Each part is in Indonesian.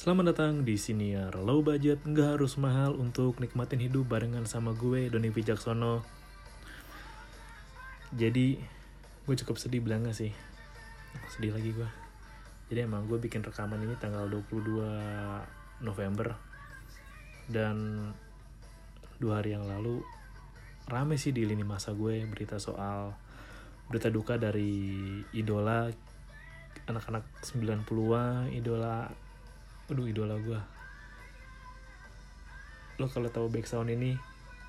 Selamat datang di Siniar Low Budget, nggak harus mahal untuk nikmatin hidup barengan sama gue, Doni Wijaksono. Jadi, gue cukup sedih bilang gak sih? Sedih lagi gue. Jadi emang gue bikin rekaman ini tanggal 22 November. Dan dua hari yang lalu, rame sih di lini masa gue berita soal berita duka dari idola anak-anak 90-an, idola aduh idola gue lo kalau tahu background ini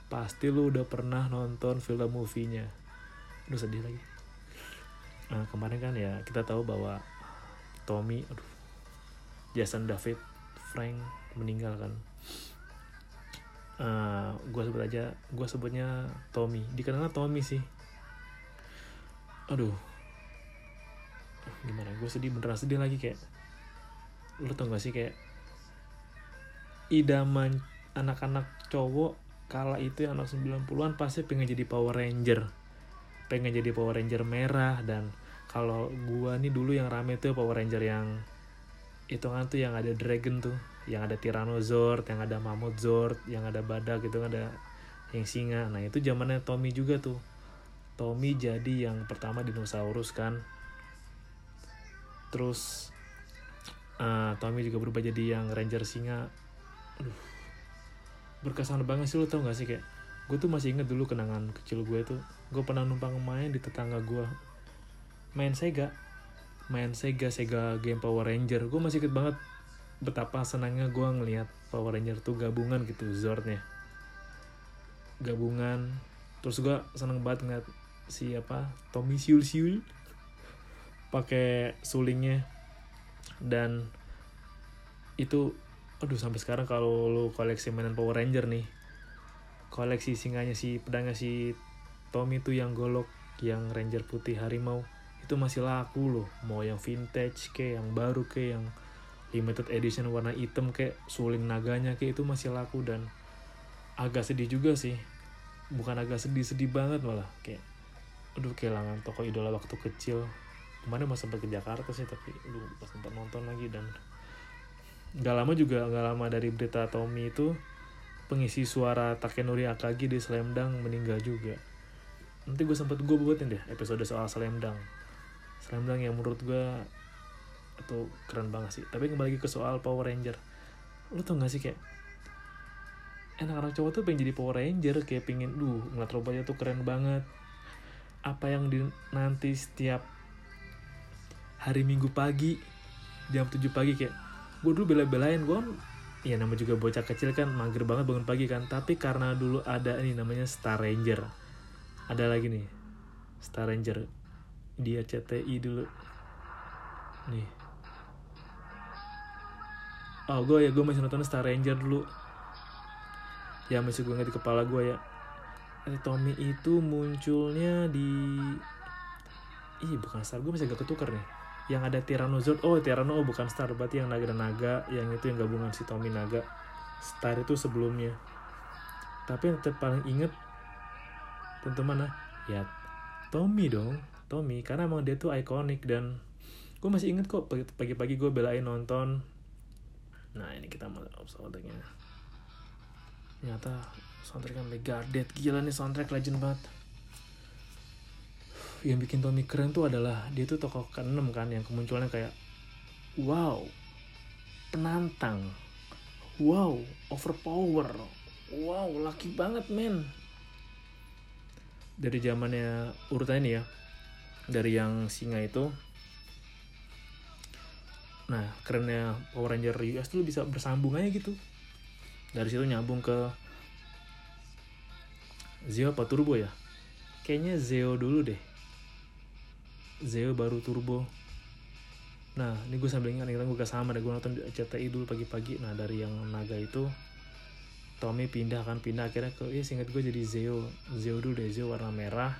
pasti lo udah pernah nonton film movie-nya. Aduh sedih lagi. Nah kemarin kan ya kita tahu bahwa Tommy aduh Jason David Frank meninggal kan. Uh, gue sebut aja gue sebutnya Tommy. Dikenal Tommy sih. Aduh. Gimana? Gue sedih beneran sedih lagi kayak lu tau gak sih kayak idaman anak-anak cowok kala itu anak 90-an pasti pengen jadi Power Ranger. Pengen jadi Power Ranger merah dan kalau gua nih dulu yang rame tuh Power Ranger yang itu kan tuh yang ada dragon tuh yang ada Tyrannosaurus yang ada Mammoth Zord yang ada badak gitu kan ada yang singa. Nah itu zamannya Tommy juga tuh. Tommy jadi yang pertama dinosaurus kan. Terus uh, Tommy juga berubah jadi yang Ranger singa. Aduh. Berkesan banget sih lo tau gak sih kayak gue tuh masih inget dulu kenangan kecil gue tuh gue pernah numpang main di tetangga gue main Sega. Main Sega Sega game Power Ranger. Gue masih inget banget betapa senangnya gue ngelihat Power Ranger tuh gabungan gitu Zordnya. Gabungan. Terus gue seneng banget ngeliat si apa Tommy Siul Siul pakai sulingnya dan itu aduh sampai sekarang kalau lu koleksi mainan Power Ranger nih koleksi singanya si pedangnya si Tommy itu yang golok yang Ranger putih harimau itu masih laku loh. Mau yang vintage ke yang baru ke yang limited edition warna hitam kayak suling naganya kayak itu masih laku dan agak sedih juga sih. Bukan agak sedih-sedih banget malah kayak aduh kehilangan toko idola waktu kecil kemarin mau sempat ke Jakarta sih tapi lu sempat nonton lagi dan nggak lama juga nggak lama dari berita Tommy itu pengisi suara Takenori Akagi di Slamdang meninggal juga. Nanti gue sempet gue buatin deh episode soal Slamdang Slamdang yang menurut gue itu keren banget sih. Tapi kembali lagi ke soal Power Ranger. Lu tau gak sih kayak enak-enak cowok tuh pengen jadi Power Ranger kayak pengen duh ngeliat robotnya tuh keren banget. Apa yang di, nanti setiap hari minggu pagi jam 7 pagi kayak gue dulu bela-belain gue ya nama juga bocah kecil kan mager banget bangun pagi kan. Tapi karena dulu ada ini namanya Star Ranger. Ada lagi nih Star Ranger. Dia CTI dulu. Nih. Oh gue ya gue masih nonton Star Ranger dulu. Ya masih gue di kepala gue ya. Eh, Tommy itu munculnya di ih bukan Star gue masih agak ketukar nih yang ada Tyrannosaurus oh Tyranno oh bukan Star berarti yang naga dan naga yang itu yang gabungan si Tommy naga. Star itu sebelumnya. Tapi yang paling inget tentu mana? Ya Tommy dong Tommy. Karena emang dia tuh ikonik dan gue masih inget kok pagi-pagi gue belain nonton. Nah ini kita mau soundtracknya. Ternyata soundtrack Megadeth gila nih soundtrack legend banget yang bikin Tommy keren tuh adalah dia tuh tokoh ke-6 kan yang kemunculannya kayak wow penantang wow overpower wow laki banget men. Dari zamannya urutan ini ya dari yang singa itu nah kerennya Power Ranger US tuh bisa bersambung aja gitu. Dari situ nyambung ke Zeo apa Turbo ya. Kayaknya Zeo dulu deh Zeo baru turbo nah ini gue sambil ingat nih gue gak sama deh gue nonton CTI dulu pagi-pagi nah dari yang naga itu Tommy pindah kan pindah akhirnya ke ya singkat gue jadi Zeo Zeo dulu deh Zeo warna merah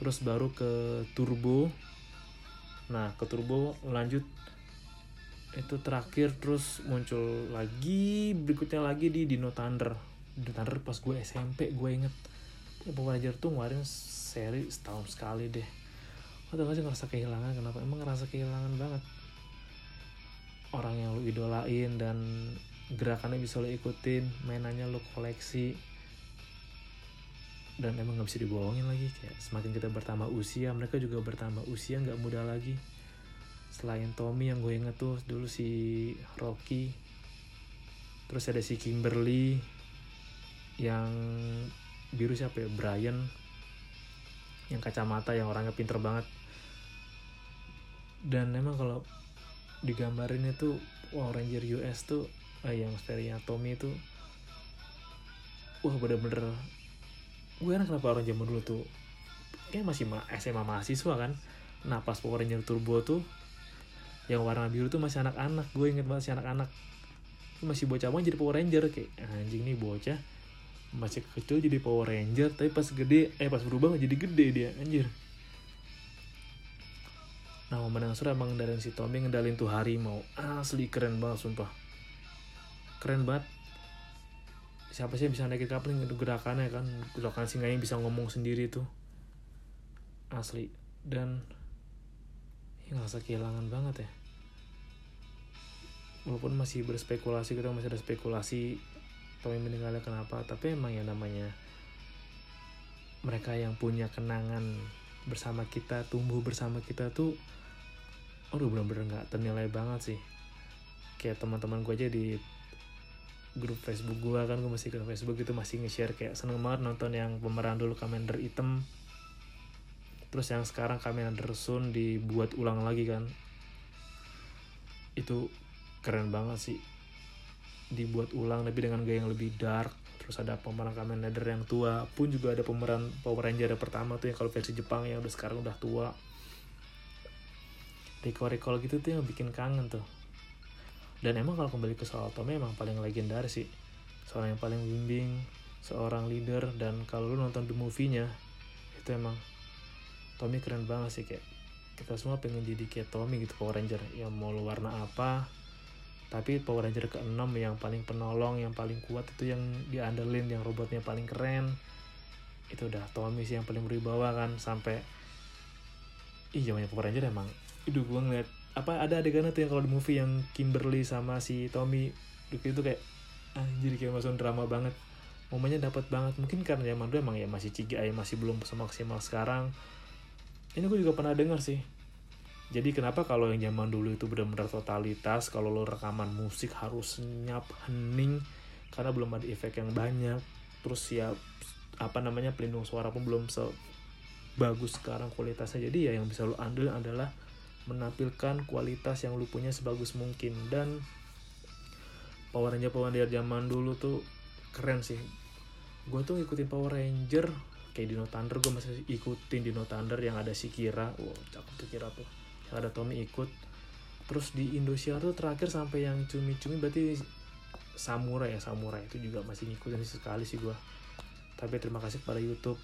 terus baru ke turbo nah ke turbo lanjut itu terakhir terus muncul lagi berikutnya lagi di Dino Thunder Dino Thunder pas gue SMP gue inget Power Ranger tuh ngeluarin seri setahun sekali deh lo sih ngerasa kehilangan kenapa? Emang ngerasa kehilangan banget. Orang yang lu idolain dan gerakannya bisa lo ikutin mainannya lo koleksi. Dan emang nggak bisa dibohongin lagi kayak semakin kita bertambah usia mereka juga bertambah usia nggak muda lagi. Selain Tommy yang gue inget tuh dulu si Rocky. Terus ada si Kimberly yang biru siapa ya? Brian. Yang kacamata yang orangnya pinter banget dan emang kalau digambarin itu Power Ranger US tuh eh, yang serinya Tommy itu wah bener-bener gue enak kenapa orang zaman dulu tuh kayak masih ma SMA mahasiswa kan. Nah pas Power Ranger Turbo tuh yang warna biru tuh masih anak-anak. Gue inget banget masih anak-anak. Masih bocah banget jadi Power Ranger kayak anjing nih bocah masih kecil jadi Power Ranger tapi pas gede eh pas berubah jadi gede dia anjir nah momen yang seru emang dari si Tommy ngedalin tuh harimau. Asli keren banget sumpah. Keren banget. Siapa sih yang bisa naikin kapal gerakannya kan. Gerakan yang bisa ngomong sendiri tuh. Asli. Dan ya ngerasa kehilangan banget ya. Walaupun masih berspekulasi kita masih ada spekulasi Tommy meninggalnya kenapa. Tapi emang ya namanya mereka yang punya kenangan bersama kita tumbuh bersama kita tuh aduh bener-bener nggak ternilai banget sih. Kayak teman-teman gue aja di grup Facebook gue kan gue masih ke Facebook itu masih nge-share kayak seneng banget nonton yang pemeran dulu Commander Item. Terus yang sekarang Commander Sun dibuat ulang lagi kan. Itu keren banget sih dibuat ulang tapi dengan gaya yang lebih dark. Terus ada pemeran Kamen Rider yang tua. Pun juga ada pemeran Power Ranger yang pertama tuh yang kalau versi Jepang yang udah sekarang udah tua. Recall-recall gitu tuh yang bikin kangen tuh. Dan emang kalau kembali ke soal Tommy emang paling legendaris sih. Seorang yang paling bimbing seorang leader dan kalau lu nonton the movie-nya itu emang Tommy keren banget sih kayak kita semua pengen jadi kayak Tommy gitu Power Ranger. Yang mau lu warna apa tapi Power Ranger ke-6 yang paling penolong yang paling kuat itu yang diandelin yang robotnya paling keren. Itu udah Tommy sih yang paling berwibawa kan sampai ih zamannya Power Ranger emang. Itu gue ngeliat apa ada adegan tuh yang kalau di movie yang Kimberly sama si Tommy itu kayak anjir kayak masuk drama banget. Momennya dapat banget. Mungkin karena zaman dulu emang ya masih CGI masih belum semaksimal sekarang. Ini gue juga pernah dengar sih jadi kenapa kalau yang zaman dulu itu benar-benar totalitas kalau lo rekaman musik harus nyap hening karena belum ada efek yang banyak terus ya apa namanya pelindung suara pun belum sebagus sekarang kualitasnya. Jadi ya yang bisa lo ambil adalah menampilkan kualitas yang lu punya sebagus mungkin. Dan Power Ranger Power Ranger zaman dulu tuh keren sih. Gue tuh ngikutin Power Ranger kayak Dino Thunder gue masih ikutin Dino Thunder yang ada si Kira. Wow cakep tuh Kira tuh ada Tommy ikut. Terus di Indonesia tuh terakhir sampai yang cumi-cumi berarti Samurai ya Samurai itu juga masih ngikutin sekali sih gue tapi terima kasih kepada YouTube.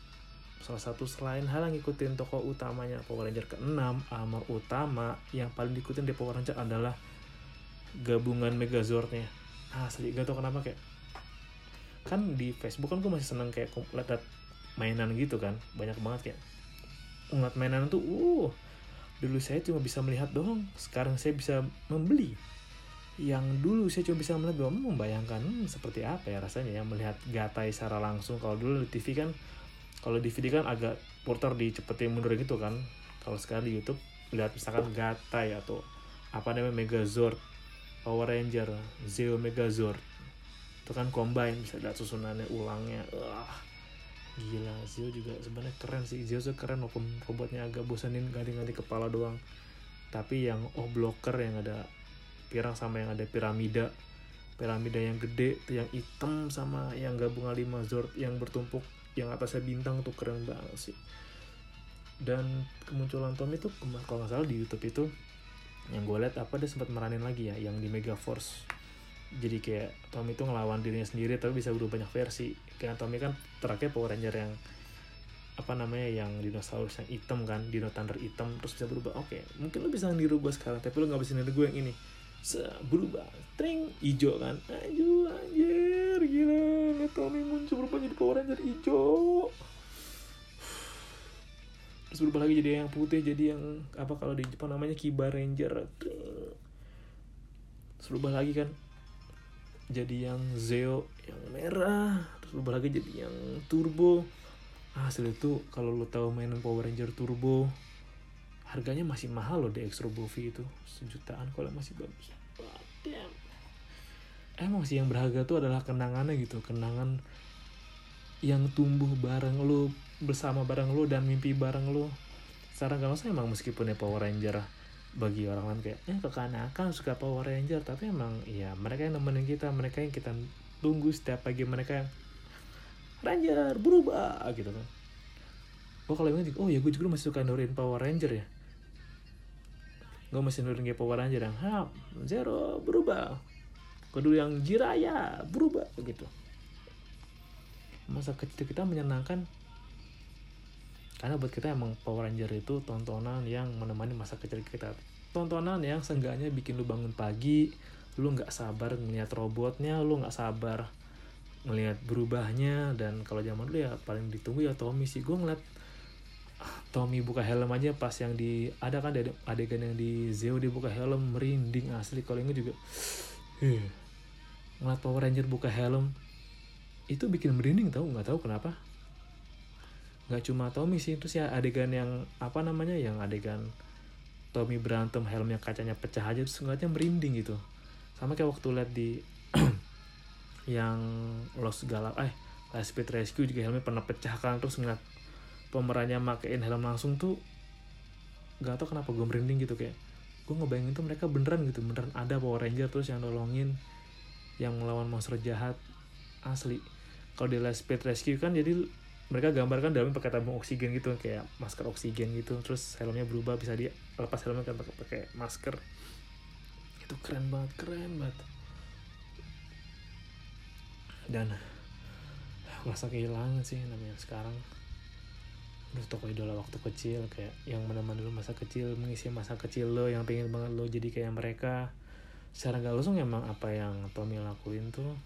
Salah satu selain hal yang ngikutin tokoh utamanya Power Ranger ke-6 armor utama yang paling diikutin di Power Ranger adalah gabungan Megazordnya asli gak tau kenapa kayak kan di Facebook kan gue masih seneng kayak lihat mainan gitu kan. Banyak banget kayak ngeliat mainan tuh uh dulu saya cuma bisa melihat doang. Sekarang saya bisa membeli. Yang dulu saya cuma bisa melihat doang. Membayangkan hmm, seperti apa ya rasanya ya melihat gatai secara langsung. Kalau dulu di TV kan kalau DVD kan agak porter dicepetin mundur gitu kan. Kalau sekarang di YouTube lihat misalkan Gatai atau apa namanya Megazord Power Ranger Zeo Megazord. Itu kan combine bisa lihat susunannya ulangnya gila Zeo juga sebenarnya keren sih. Zeo tuh keren walaupun robotnya agak bosanin ganti-ganti kepala doang. Tapi yang oh blocker yang ada pirang sama yang ada piramida. Piramida yang gede tuh yang hitam sama yang gabungan lima Zord yang bertumpuk yang atasnya bintang tuh keren banget sih. Dan kemunculan Tom itu kalau nggak salah di YouTube itu yang gue lihat apa dia sempat meranin lagi ya yang di Mega Force jadi kayak Tom itu ngelawan dirinya sendiri tapi bisa berubah banyak versi. Kayak Tommy kan terakhir Power Ranger yang apa namanya yang dinosaurus yang hitam kan dino thunder hitam terus bisa berubah. Oke okay, mungkin lo bisa niru gue sekarang tapi lo nggak bisa niru gue yang ini. Se berubah. Tring hijau kan. Anjir anjir gila. Lihat Tommy muncul berubah jadi Power Ranger hijau. Terus berubah lagi jadi yang putih jadi yang apa kalau di Jepang namanya Kiba Ranger. Terus berubah lagi kan jadi yang Zeo yang merah terus berubah lagi jadi yang turbo. Ah, hasil itu kalau lo tahu mainan Power Ranger turbo harganya masih mahal loh di Extra Movie itu. Sejutaan kalau masih bagus. Damn. emang sih yang berharga tuh adalah kenangannya gitu kenangan yang tumbuh bareng lo bersama bareng lo dan mimpi bareng lo. Sekarang kalau saya emang meskipun ya Power Ranger bagi orang lain kayak eh kekanakan suka Power Ranger. Tapi emang ya mereka yang nemenin kita mereka yang kita tunggu setiap pagi mereka yang Ranger berubah gitu kan. Oh kalau yang oh ya gue juga masih suka nurin Power Ranger ya. Gue masih nurin kayak Power Ranger yang Hap, Zero berubah. Kedua yang Jiraya berubah gitu. Masa kecil kita menyenangkan karena buat kita emang Power Ranger itu tontonan yang menemani masa kecil kita. Tontonan yang seenggaknya bikin lu bangun pagi lu nggak sabar ngeliat robotnya lu nggak sabar ngeliat berubahnya dan kalau zaman dulu ya paling ditunggu ya Tommy sih. Gue ngeliat ah, Tommy buka helm aja pas yang di ada kan adegan yang di Zeo dia buka helm merinding asli. Kalau ini juga huh, ngeliat Power Ranger buka helm itu bikin merinding tau nggak tahu kenapa nggak cuma Tommy sih terus ya adegan yang apa namanya yang adegan Tommy berantem helmnya kacanya pecah aja terus ngeliatnya merinding gitu. Sama kayak waktu liat di yang Lost Galak eh Last Speed Rescue juga helmnya pernah pecah kan terus ngeliat pemerannya makein helm langsung tuh gak tau kenapa gue merinding gitu kayak gue ngebayangin tuh mereka beneran gitu beneran ada Power Ranger terus yang nolongin yang melawan monster jahat asli. Kalau di Last Speed Rescue kan jadi mereka gambarkan dalamnya pakai tabung oksigen gitu kayak masker oksigen gitu. Terus helmnya berubah bisa dia lepas helmnya kan pakai pakai masker. Itu keren banget keren banget. Dan merasa kehilangan sih namanya sekarang. Aduh toko idola waktu kecil kayak yang menemani dulu masa kecil mengisi masa kecil lo yang pengen banget lo jadi kayak mereka. Secara gak langsung emang apa yang Tommy lakuin tuh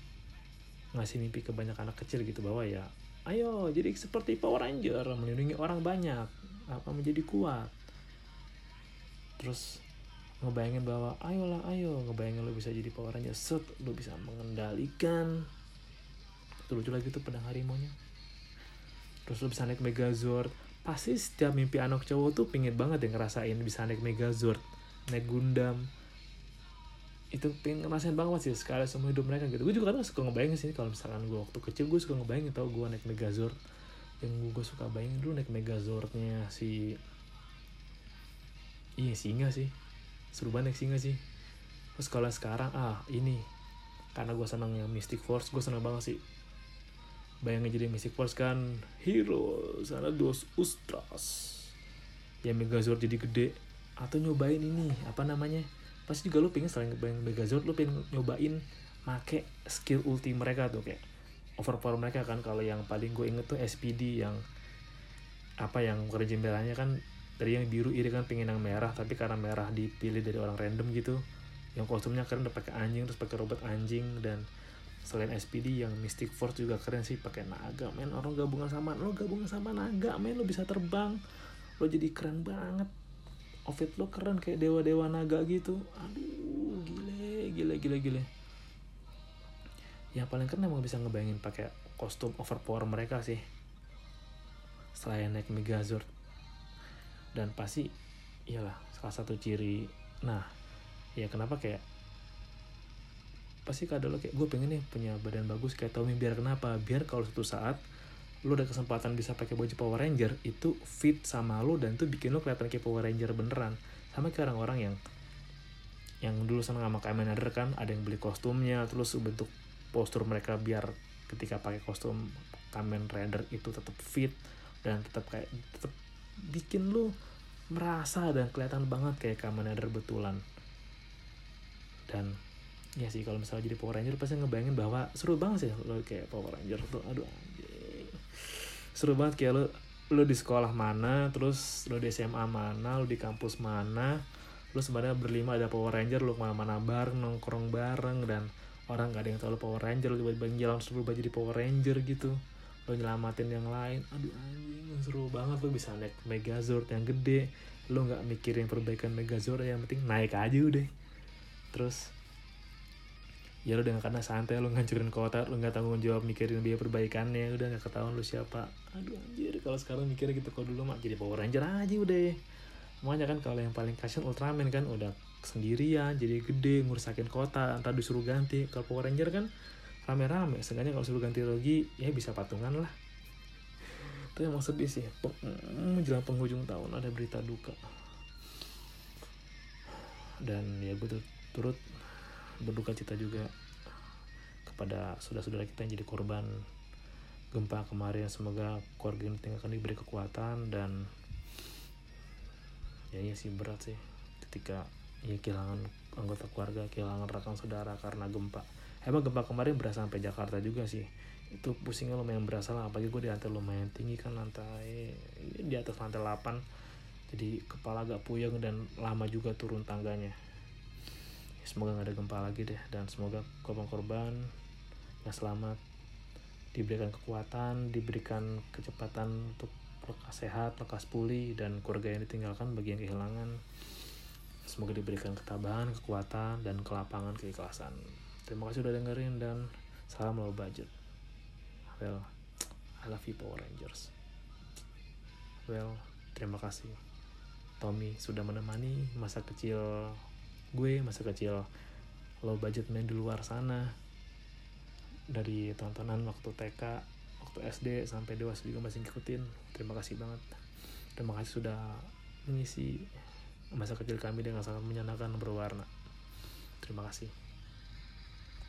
ngasih mimpi ke banyak anak kecil gitu bahwa ya ayo jadi seperti Power Ranger melindungi orang banyak apa menjadi kuat. Terus ngebayangin bahwa ayolah ayo ngebayangin lo bisa jadi Power Ranger. Set lo bisa mengendalikan. Itu lucu lagi tuh pedang harimau-nya. Terus lo bisa naik Megazord. Pasti setiap mimpi anak cowok tuh pingin banget ya ngerasain bisa naik Megazord naik Gundam itu pengen ngerasain banget sih sekali semua hidup mereka gitu. Gue juga kadang suka ngebayangin sih kalau misalkan gue waktu kecil gue suka ngebayangin tau gue naik Megazord. Yang gue suka bayangin dulu naik Megazordnya si iya singa sih. Seru banget naik singa sih. Terus kalau sekarang ah ini. Karena gue senang yang Mystic Force gue senang banget sih. Bayangin jadi Mystic Force kan hero sana dos ustras. Yang Megazord jadi gede. Atau nyobain ini apa namanya pasti juga lu pengen selain ngebayang Megazord lu pengen nyobain make skill ulti mereka tuh kayak overpower mereka kan. Kalau yang paling gue inget tuh SPD yang apa yang kerja jembelannya kan dari yang biru iri kan pengen yang merah. Tapi karena merah dipilih dari orang random gitu yang kostumnya keren udah pakai anjing terus pakai robot anjing. Dan selain SPD yang Mystic Force juga keren sih pakai naga men. Orang gabungan sama lo gabungan sama naga men. Lo bisa terbang. Lo jadi keren banget outfit lo keren kayak dewa-dewa naga gitu. Aduh gile gile gile gile. Yang paling keren emang bisa ngebayangin pakai kostum overpower mereka sih. Selain naik Megazord. Dan pasti iyalah salah satu ciri. Nah ya kenapa kayak pasti kadang lo kayak gue pengen nih punya badan bagus kayak Tommy biar kenapa? Biar kalau suatu saat lo ada kesempatan bisa pakai baju Power Ranger itu fit sama lo dan tuh bikin lo kelihatan kayak Power Ranger beneran. Sama kayak orang-orang yang yang dulu seneng sama Kamen Rider kan ada yang beli kostumnya terus bentuk postur mereka biar ketika pakai kostum Kamen Rider itu tetap fit dan tetap kayak tetap bikin lo merasa dan kelihatan banget kayak Kamen Rider betulan. Dan ya sih kalau misalnya jadi Power Ranger pasti ngebayangin bahwa seru banget sih lo kayak Power Ranger tuh. Aduh seru banget kayak lo lo di sekolah mana terus lo di SMA mana lo di kampus mana lo sebenarnya berlima ada Power Ranger lo ke mana-mana bareng nongkrong bareng dan orang gak ada yang tahu lo Power Ranger lo tiba-tiba jalan terus berubah jadi Power Ranger gitu. Lo nyelamatin yang lain aduh anjing seru banget lo bisa naik Megazord yang gede. Lo nggak mikirin perbaikan Megazord yang penting naik aja udah. Terus ya lu udah gak kena santai lu ngancurin kota lu nggak tanggung jawab mikirin biaya perbaikannya udah nggak ketahuan lu siapa. Aduh anjir kalau sekarang mikirnya gitu kalau dulu mah jadi Power Ranger aja udah. Ya makanya kan kalau yang paling kasihan Ultraman kan udah sendirian jadi gede ngurusakin kota antar disuruh ganti. Kalau Power Ranger kan rame-rame seenggaknya kalau suruh ganti Rogi ya bisa patungan lah. Itu emang sedih sih menjelang penghujung tahun ada berita duka. Dan ya gue turut berduka cita juga kepada saudara-saudara kita yang jadi korban gempa kemarin. Semoga keluarga ini akan diberi kekuatan dan ya iya sih berat sih ketika ya kehilangan anggota keluarga kehilangan rekan saudara karena gempa. Emang gempa kemarin berasa sampai Jakarta juga sih. Itu pusingnya lumayan berasa lah apalagi gue di lantai lumayan tinggi kan lantai di atas lantai 8 jadi kepala agak puyeng dan lama juga turun tangganya. Ya, semoga nggak ada gempa lagi deh dan semoga korban-korban yang selamat diberikan kekuatan diberikan kecepatan untuk lekas sehat lekas pulih dan keluarga yang ditinggalkan bagi yang kehilangan. Semoga diberikan ketabahan kekuatan dan kelapangan keikhlasan. Terima kasih udah dengerin dan salam low budget. Well I love you Power Rangers. Well terima kasih. Tommy sudah menemani masa kecil gue masa kecil low budget main di luar sana. Dari tontonan waktu TK waktu SD sampai dewasa juga masih ngikutin. Terima kasih banget. Terima kasih sudah mengisi masa kecil kami dengan sangat menyenangkan berwarna. Terima kasih